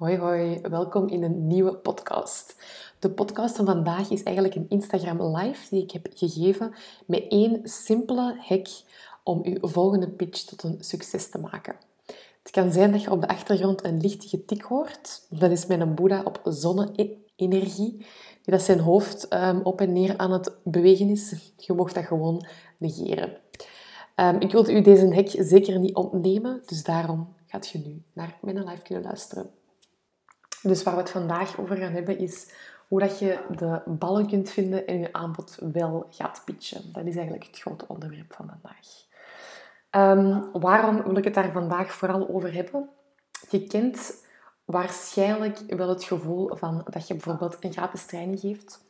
Hoi hoi, welkom in een nieuwe podcast. De podcast van vandaag is eigenlijk een Instagram live die ik heb gegeven met één simpele hack om je volgende pitch tot een succes te maken. Het kan zijn dat je op de achtergrond een lichte getik hoort. Dat is mijn Boeddha op zonne-energie, die dat zijn hoofd um, op en neer aan het bewegen is. Je mocht dat gewoon negeren. Um, ik wilde u deze hack zeker niet ontnemen, dus daarom gaat je nu naar mijn live kunnen luisteren. Dus waar we het vandaag over gaan hebben is hoe dat je de ballen kunt vinden en je aanbod wel gaat pitchen. Dat is eigenlijk het grote onderwerp van vandaag. Um, waarom wil ik het daar vandaag vooral over hebben? Je kent waarschijnlijk wel het gevoel van dat je bijvoorbeeld een gratis training geeft.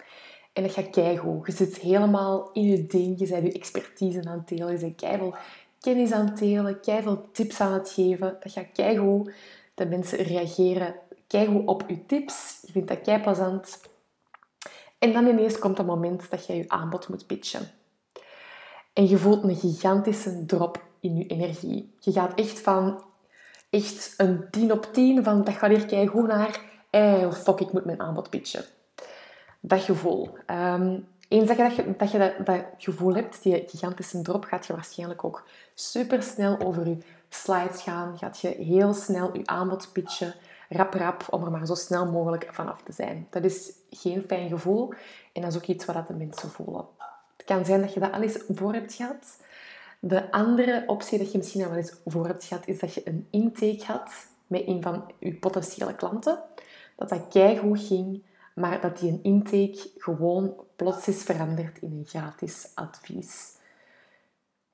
En dat gaat keigoed. Je zit helemaal in je ding. Je bent je expertise aan het delen. Je bent keiveel kennis aan het delen. Keiveel tips aan het geven. Dat gaat keigoed. De mensen reageren keigoed op je tips. Je vindt dat kei. En dan ineens komt het moment dat je je aanbod moet pitchen. En je voelt een gigantische drop in je energie. Je gaat echt van echt een 10 op 10 van dat gaat hier keigoed naar eh, fuck, ik moet mijn aanbod pitchen. Dat gevoel. Um, eens dat je dat, dat, je dat, dat gevoel hebt, die gigantische drop, gaat je waarschijnlijk ook super snel over je slides gaan. Gaat je heel snel je aanbod pitchen rap rap om er maar zo snel mogelijk vanaf te zijn. Dat is geen fijn gevoel en dat is ook iets wat de mensen voelen. Het kan zijn dat je dat al eens voor hebt gehad. De andere optie dat je misschien al wel eens voor hebt gehad, is dat je een intake had met een van je potentiële klanten. Dat dat keigoed ging, maar dat die een intake gewoon plots is veranderd in een gratis advies.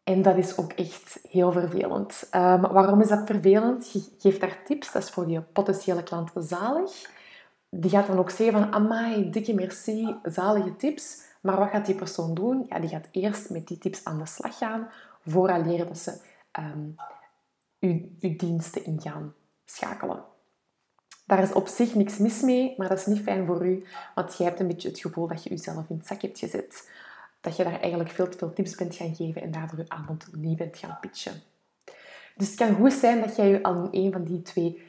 En dat is ook echt heel vervelend. Um, waarom is dat vervelend? Je geeft daar tips, dat is voor die potentiële klant zalig. Die gaat dan ook zeggen van, amai, dikke merci, zalige tips. Maar wat gaat die persoon doen? Ja, die gaat eerst met die tips aan de slag gaan, vooraleer dat ze um, uw, uw diensten in gaan schakelen. Daar is op zich niks mis mee, maar dat is niet fijn voor u, want jij hebt een beetje het gevoel dat je jezelf in het zak hebt gezet dat je daar eigenlijk veel te veel tips bent gaan geven en daardoor je aanbod niet bent gaan pitchen. Dus het kan goed zijn dat jij je al in een van die twee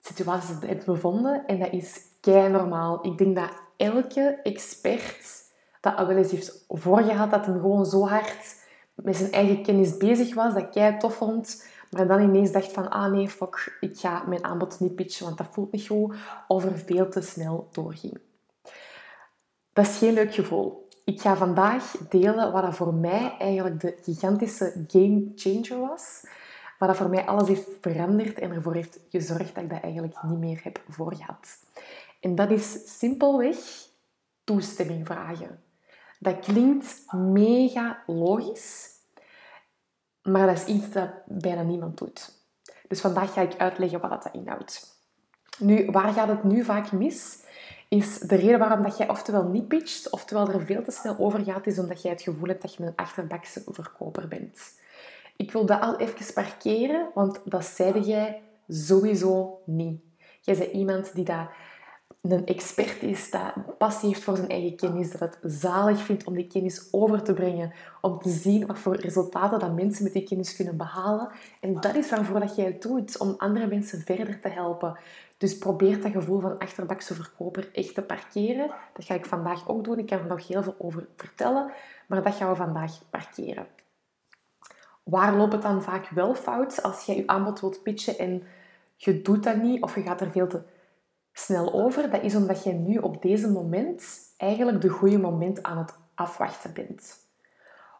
situaties hebt bevonden en dat is kei normaal. Ik denk dat elke expert dat al wel eens heeft voorgehad, dat hem gewoon zo hard met zijn eigen kennis bezig was, dat kei tof vond, maar dan ineens dacht van, ah nee, fuck, ik ga mijn aanbod niet pitchen, want dat voelt niet goed, of er veel te snel doorging. Dat is geen leuk gevoel ik ga vandaag delen wat voor mij eigenlijk de gigantische game changer was. Wat dat voor mij alles heeft veranderd en ervoor heeft gezorgd dat ik dat eigenlijk niet meer heb voorgehad. En dat is simpelweg toestemming vragen. Dat klinkt mega logisch, maar dat is iets dat bijna niemand doet. Dus vandaag ga ik uitleggen wat dat inhoudt. Nu, waar gaat het nu vaak mis? Is de reden waarom dat jij oftewel niet pitcht, oftewel er veel te snel over gaat, is omdat jij het gevoel hebt dat je een achterbakse verkoper bent. Ik wil dat al even parkeren, want dat zeide jij sowieso niet. Jij bent iemand die dat een expert is, dat passie heeft voor zijn eigen kennis, dat het zalig vindt om die kennis over te brengen, om te zien wat voor resultaten dat mensen met die kennis kunnen behalen. En dat is waarvoor dat jij het doet, om andere mensen verder te helpen. Dus probeer dat gevoel van achterbakse verkoper echt te parkeren. Dat ga ik vandaag ook doen. Ik kan er nog heel veel over vertellen, maar dat gaan we vandaag parkeren. Waar loopt het dan vaak wel fout als jij je aanbod wilt pitchen en je doet dat niet of je gaat er veel te snel over? Dat is omdat je nu op deze moment eigenlijk de goede moment aan het afwachten bent.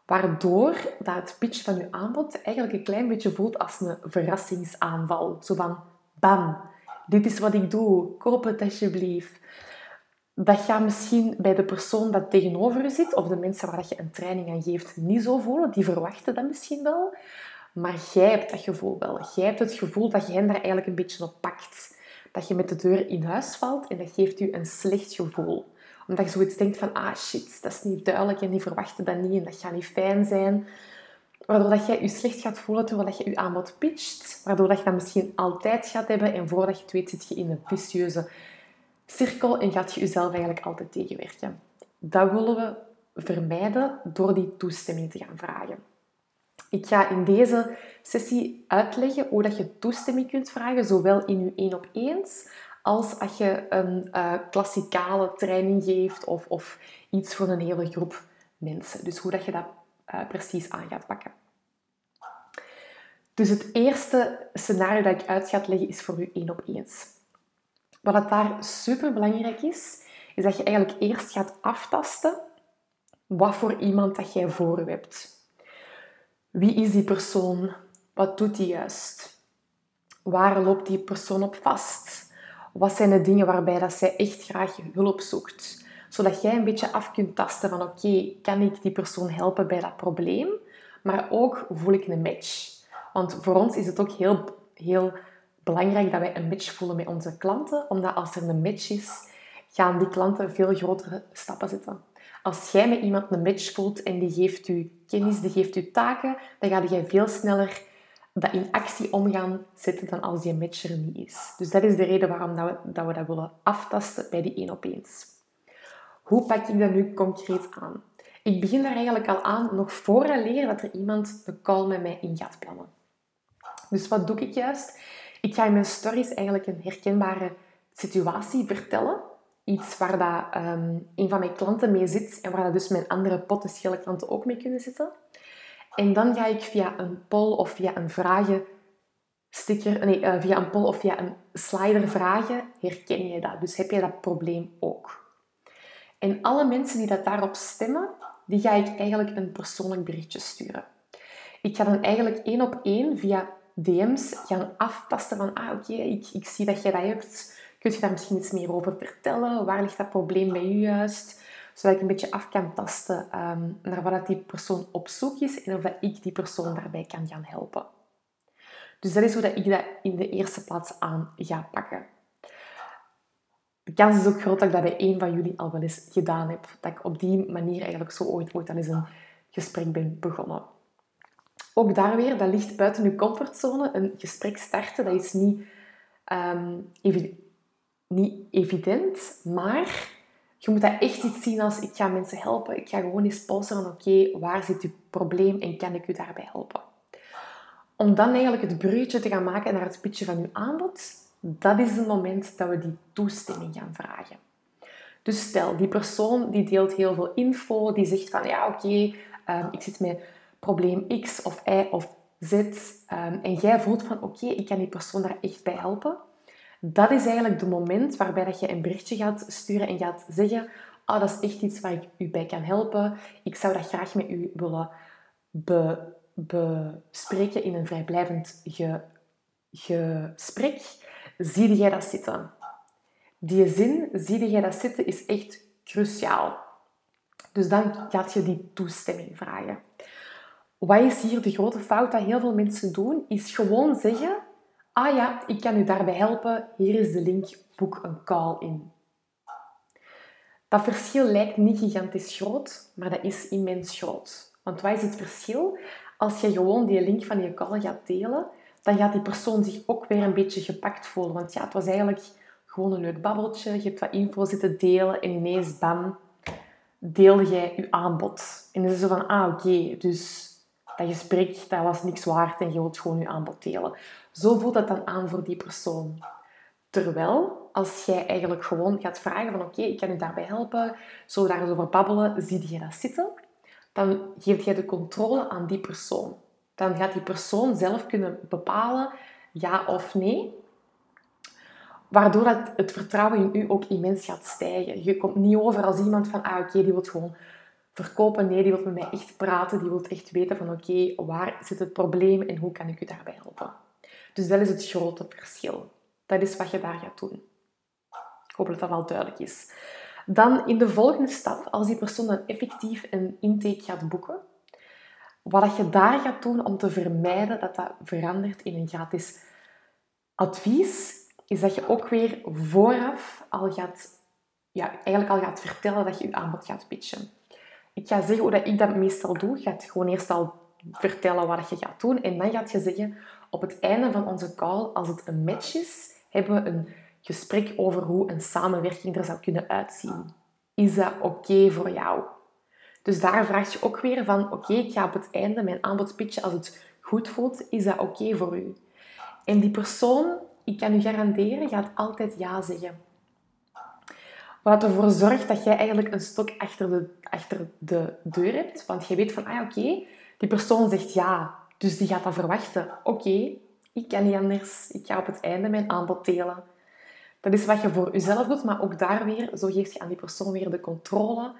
Waardoor dat het pitchen van je aanbod eigenlijk een klein beetje voelt als een verrassingsaanval. Zo van, bam, dit is wat ik doe, koop het alsjeblieft. Dat gaat misschien bij de persoon dat tegenover je zit, of de mensen waar je een training aan geeft, niet zo voelen. Die verwachten dat misschien wel. Maar jij hebt dat gevoel wel. Jij hebt het gevoel dat je hen daar eigenlijk een beetje op pakt. Dat je met de deur in huis valt en dat geeft je een slecht gevoel. Omdat je zoiets denkt van, ah shit, dat is niet duidelijk en die verwachten dat niet en dat gaat niet fijn zijn. Waardoor dat jij je slecht gaat voelen terwijl je je aanbod pitcht. Waardoor dat je dat misschien altijd gaat hebben. En voordat je het weet zit je in een vicieuze cirkel en gaat je jezelf eigenlijk altijd tegenwerken. Dat willen we vermijden door die toestemming te gaan vragen. Ik ga in deze sessie uitleggen hoe je toestemming kunt vragen, zowel in je één op eens als als je een uh, klassikale training geeft of, of iets voor een hele groep mensen. Dus hoe dat je dat uh, precies aan gaat pakken. Dus het eerste scenario dat ik uit ga leggen is voor u één op eens. Wat daar super belangrijk is, is dat je eigenlijk eerst gaat aftasten wat voor iemand dat jij voor je hebt. Wie is die persoon? Wat doet die juist? Waar loopt die persoon op vast? Wat zijn de dingen waarbij dat zij echt graag hulp zoekt? Zodat jij een beetje af kunt tasten van oké, kan ik die persoon helpen bij dat probleem? Maar ook voel ik een match. Want voor ons is het ook heel, heel belangrijk dat wij een match voelen met onze klanten. Omdat als er een match is, gaan die klanten veel grotere stappen zetten. Als jij met iemand een match voelt en die geeft u kennis, die geeft u taken, dan ga je veel sneller dat in actie omgaan zetten dan als die match er niet is. Dus dat is de reden waarom dat we, dat we dat willen aftasten bij die één op eens. Hoe pak ik dat nu concreet aan? Ik begin daar eigenlijk al aan nog voor leren dat er iemand een call met mij in gaat plannen. Dus wat doe ik juist? Ik ga in mijn stories eigenlijk een herkenbare situatie vertellen. Iets waar dat, um, een van mijn klanten mee zit en waar dat dus mijn andere potentiële klanten ook mee kunnen zitten. En dan ga ik via een poll of via een vragen sticker, nee, uh, via een poll of via een slider vragen, herken je dat? Dus heb je dat probleem ook? En alle mensen die dat daarop stemmen, die ga ik eigenlijk een persoonlijk berichtje sturen. Ik ga dan eigenlijk één op één via DM's gaan aftasten van, ah oké, ik, ik zie dat jij dat hebt. Kun je daar misschien iets meer over vertellen? Waar ligt dat probleem bij u juist? Zodat ik een beetje af kan tasten ehm, naar wat die persoon op zoek is en of ik die persoon daarbij kan gaan helpen. Dus dat is hoe dat ik dat in de eerste plaats aan ga pakken. De kans is ook groot dat ik dat bij één van jullie al wel eens gedaan heb. Dat ik op die manier eigenlijk zo ooit, ooit al eens een gesprek ben begonnen. Ook daar weer, dat ligt buiten je comfortzone. Een gesprek starten, dat is niet, um, niet evident, maar je moet dat echt iets zien als ik ga mensen helpen. Ik ga gewoon eens polsen oké, waar zit uw probleem en kan ik u daarbij helpen? Om dan eigenlijk het bruggetje te gaan maken naar het pitchen van uw aanbod, dat is het moment dat we die toestemming gaan vragen. Dus stel, die persoon die deelt heel veel info, die zegt van ja oké, ehm, ik zit met probleem X of Y of Z um, en jij voelt van oké, ik kan die persoon daar echt bij helpen. Dat is eigenlijk het moment waarbij dat je een berichtje gaat sturen en gaat zeggen oh, dat is echt iets waar ik u bij kan helpen. Ik zou dat graag met u willen bespreken in een vrijblijvend ge, gesprek. Zie jij dat zitten? Die zin, zie jij dat zitten, is echt cruciaal. Dus dan gaat je die toestemming vragen. Wat is hier de grote fout dat heel veel mensen doen? Is gewoon zeggen, ah ja, ik kan u daarbij helpen, hier is de link, boek een call in. Dat verschil lijkt niet gigantisch groot, maar dat is immens groot. Want wat is het verschil? Als je gewoon die link van je call gaat delen, dan gaat die persoon zich ook weer een beetje gepakt voelen. Want ja, het was eigenlijk gewoon een leuk babbeltje. Je hebt wat info zitten delen en ineens, bam, deelde jij je aanbod. En dan is het zo van, ah oké, dus dat gesprek dat was niks waard en je wilt gewoon je aanbod delen. Zo voelt dat dan aan voor die persoon. Terwijl, als jij eigenlijk gewoon gaat vragen van oké, ik kan je daarbij helpen, zo daar eens over babbelen, zie je dat zitten, dan geef jij de controle aan die persoon. Dan gaat die persoon zelf kunnen bepalen ja of nee. Waardoor dat het vertrouwen in u ook immens gaat stijgen. Je komt niet over als iemand van, ah oké, die wil gewoon verkopen. Nee, die wil met mij echt praten. Die wil echt weten van, oké, waar zit het probleem en hoe kan ik u daarbij helpen? Dus dat is het grote verschil. Dat is wat je daar gaat doen. Ik hoop dat dat al duidelijk is. Dan in de volgende stap, als die persoon dan effectief een intake gaat boeken, wat je daar gaat doen om te vermijden dat dat verandert in een gratis advies, is dat je ook weer vooraf al gaat, ja, eigenlijk al gaat vertellen dat je je aanbod gaat pitchen. Ik ga zeggen hoe ik dat meestal doe. Je gaat gewoon eerst al vertellen wat je gaat doen en dan gaat je zeggen op het einde van onze call, als het een match is, hebben we een gesprek over hoe een samenwerking er zou kunnen uitzien. Is dat oké voor jou? Dus daar vraag je ook weer van, oké, ik ga op het einde mijn aanbod pitchen als het goed voelt. Is dat oké voor u? En die persoon ik kan u garanderen, gaat altijd ja zeggen. Wat ervoor zorgt dat jij eigenlijk een stok achter de, achter de deur hebt. Want je weet van, ah oké, die persoon zegt ja, dus die gaat dat verwachten. Oké, ik kan niet anders. Ik ga op het einde mijn aanbod delen. Dat is wat je voor jezelf doet, maar ook daar weer, zo geeft je aan die persoon weer de controle.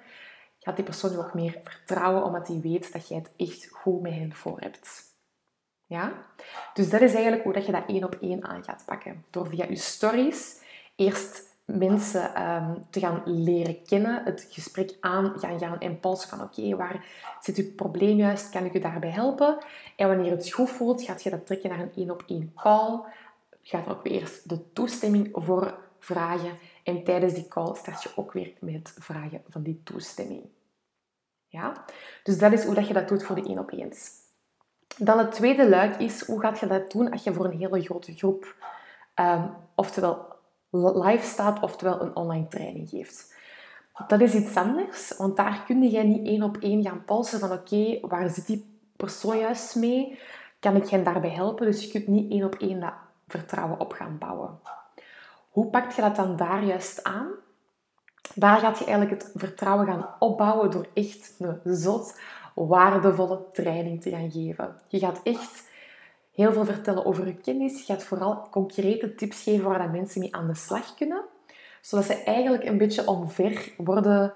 Gaat die persoon je ook meer vertrouwen, omdat hij weet dat jij het echt goed met hen voor hebt. Ja? Dus dat is eigenlijk hoe dat je dat één op één aan gaat pakken. Door via je stories eerst mensen ehm, te gaan leren kennen, het gesprek aan gaan gaan en polsen van oké, waar zit uw probleem juist, kan ik u daarbij helpen? En wanneer het goed voelt, gaat je dat trekken naar een één op één call. Gaat er ook weer eerst de toestemming voor vragen en tijdens die call start je ook weer met het vragen van die toestemming. Ja? Dus dat is hoe dat je dat doet voor de één op eens. Dan het tweede luik is, hoe gaat je dat doen als je voor een hele grote groep, um, oftewel live staat, oftewel een online training geeft. Dat is iets anders, want daar kun je niet één op één gaan polsen van oké, waar zit die persoon juist mee? Kan ik hen daarbij helpen? Dus je kunt niet één op één dat vertrouwen op gaan bouwen. Hoe pak je dat dan daar juist aan? Daar gaat je eigenlijk het vertrouwen gaan opbouwen door echt een zot waardevolle training te gaan geven. Je gaat echt heel veel vertellen over je kennis. Je gaat vooral concrete tips geven waar dat mensen mee aan de slag kunnen. Zodat ze eigenlijk een beetje omver worden,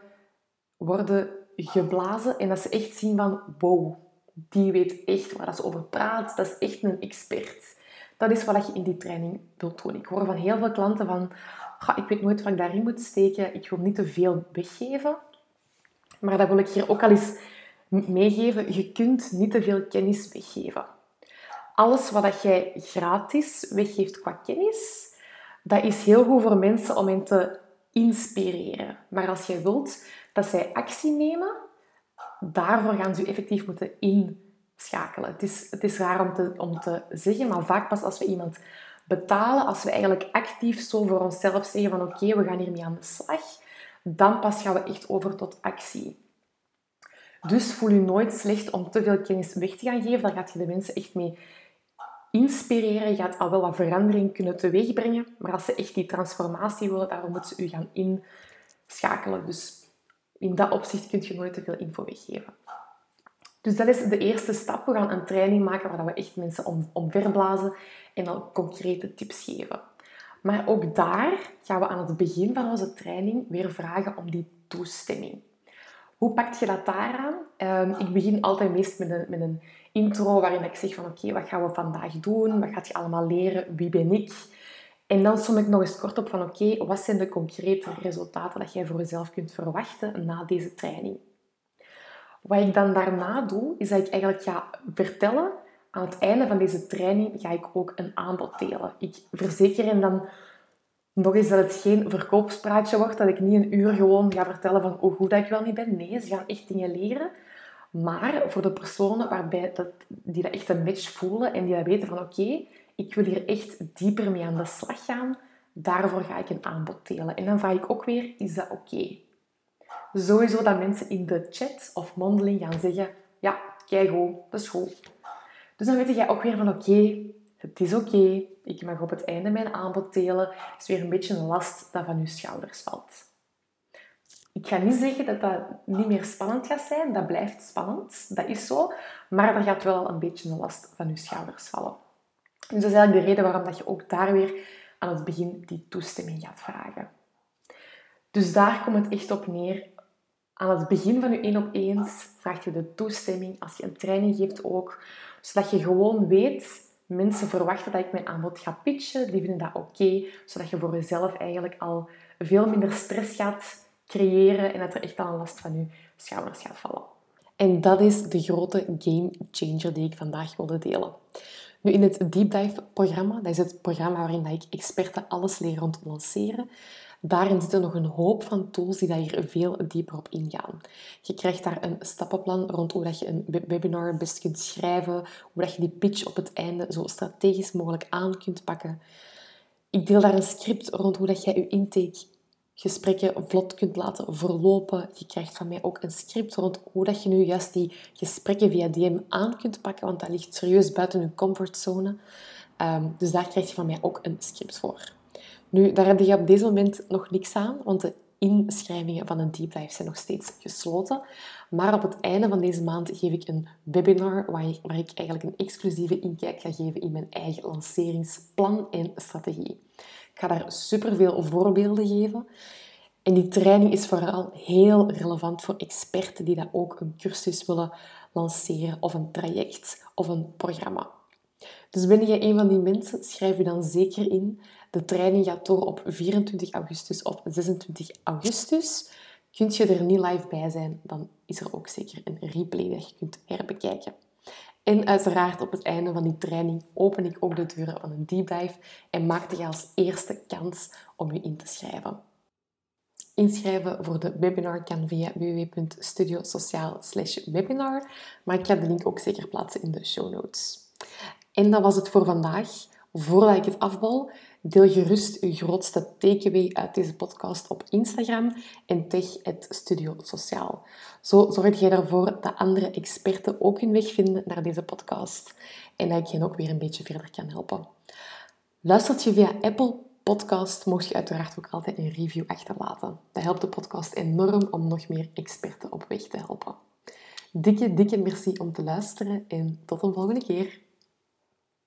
worden geblazen en dat ze echt zien van wow, die weet echt waar ze over praat. Dat is echt een expert. Dat is wat je in die training wilt doen. Ik hoor van heel veel klanten van ik weet nooit wat ik daarin moet steken. Ik wil niet te veel weggeven. Maar dat wil ik hier ook al eens meegeven. Je kunt niet te veel kennis weggeven alles wat jij gratis weggeeft qua kennis, dat is heel goed voor mensen om hen te inspireren. Maar als je wilt dat zij actie nemen, daarvoor gaan ze effectief moeten inschakelen. Het is, het is raar om te, om te zeggen, maar vaak pas als we iemand betalen, als we eigenlijk actief zo voor onszelf zeggen van oké, we gaan hiermee aan de slag, dan pas gaan we echt over tot actie. Dus voel je nooit slecht om te veel kennis weg te gaan geven. Daar gaat je de mensen echt mee inspireren. Gaat al wel wat verandering kunnen teweegbrengen. Maar als ze echt die transformatie willen, daarom moeten ze u gaan inschakelen. Dus in dat opzicht kun je nooit te veel info weggeven. Dus dat is de eerste stap. We gaan een training maken waar we echt mensen om, omverblazen en dan concrete tips geven. Maar ook daar gaan we aan het begin van onze training weer vragen om die toestemming. Hoe pakt je dat daaraan? Um, ik begin altijd meest met een, met een intro waarin ik zeg van oké, wat gaan we vandaag doen? Wat gaat je allemaal leren? Wie ben ik? En dan som ik nog eens kort op van oké, wat zijn de concrete resultaten dat jij voor jezelf kunt verwachten na deze training? Wat ik dan daarna doe, is dat ik eigenlijk ga vertellen, aan het einde van deze training ga ik ook een aanbod delen. Ik verzeker hen dan nog eens dat het geen verkoopspraatje wordt, dat ik niet een uur gewoon ga vertellen van hoe goed ik wel niet ben. Nee, ze gaan echt dingen leren. Maar voor de personen waarbij dat, die dat echt een match voelen en die dat weten van oké, ik wil hier echt dieper mee aan de slag gaan, daarvoor ga ik een aanbod delen. En dan vraag ik ook weer, is dat oké? Sowieso dat mensen in de chat of mondeling gaan zeggen, ja, kijk dat is goed. Dus dan weet jij ook weer van oké, het is oké, ik mag op het einde mijn aanbod delen. Het is weer een beetje een last dat van je schouders valt. Ik ga niet zeggen dat dat niet meer spannend gaat zijn. Dat blijft spannend. Dat is zo. Maar er gaat wel een beetje een last van je schouders vallen. Dus dat is eigenlijk de reden waarom dat je ook daar weer aan het begin die toestemming gaat vragen. Dus daar komt het echt op neer. Aan het begin van je één op eens vraag je de toestemming. Als je een training geeft ook. Zodat je gewoon weet, mensen verwachten dat ik mijn aanbod ga pitchen. Die vinden dat oké. zodat je voor jezelf eigenlijk al veel minder stress gaat creëren en dat er echt al een last van je schouders gaat vallen. En dat is de grote game changer die ik vandaag wilde delen. Nu, in het Deep Dive programma, dat is het programma waarin ik experten alles leer rond lanceren, daarin zitten nog een hoop van tools die daar hier veel dieper op ingaan. Je krijgt daar een stappenplan rond hoe dat je een webinar best kunt schrijven, hoe dat je die pitch op het einde zo strategisch mogelijk aan kunt pakken. Ik deel daar een script rond hoe dat jij je intake gesprekken vlot kunt laten verlopen. Je krijgt van mij ook een script rond hoe dat je nu juist die gesprekken via DM aan kunt pakken, want dat ligt serieus buiten je comfortzone. Ehm, dus daar krijg je van mij ook een script voor. Nu, daar heb je op deze moment nog niks aan, want de inschrijvingen van een deep dive zijn nog steeds gesloten. Maar op het einde van deze maand geef ik een webinar waar ik, waar ik eigenlijk een exclusieve inkijk ga geven in mijn eigen lanceringsplan en strategie. Ik ga daar superveel voorbeelden geven. En die training is vooral heel relevant voor experten die dat ook een cursus willen lanceren of een traject of een programma. Dus ben jij een van die mensen, schrijf je dan zeker in. De training gaat door op 24 augustus of 26 augustus. Kunt je er niet live bij zijn, dan is er ook zeker een replay dat je kunt herbekijken. En uiteraard op het einde van die training open ik ook de deuren van een deep dive en maak je als eerste kans om je in te schrijven. Inschrijven voor de webinar kan via www.studiosociaal/webinar, maar ik ga de link ook zeker plaatsen in de show notes. En dat was het voor vandaag. Voordat ik het afbal, deel gerust je grootste takeaway uit deze podcast op Instagram en tag het Studio Sociaal. Zo zorg je ervoor dat andere experten ook hun weg vinden naar deze podcast en dat ik hen ook weer een beetje verder kan helpen. Luistert je via Apple Podcast, mocht je uiteraard ook altijd een review achterlaten. Dat helpt de podcast enorm om nog meer experten op weg te helpen. Dikke, dikke merci om te luisteren en tot een volgende keer.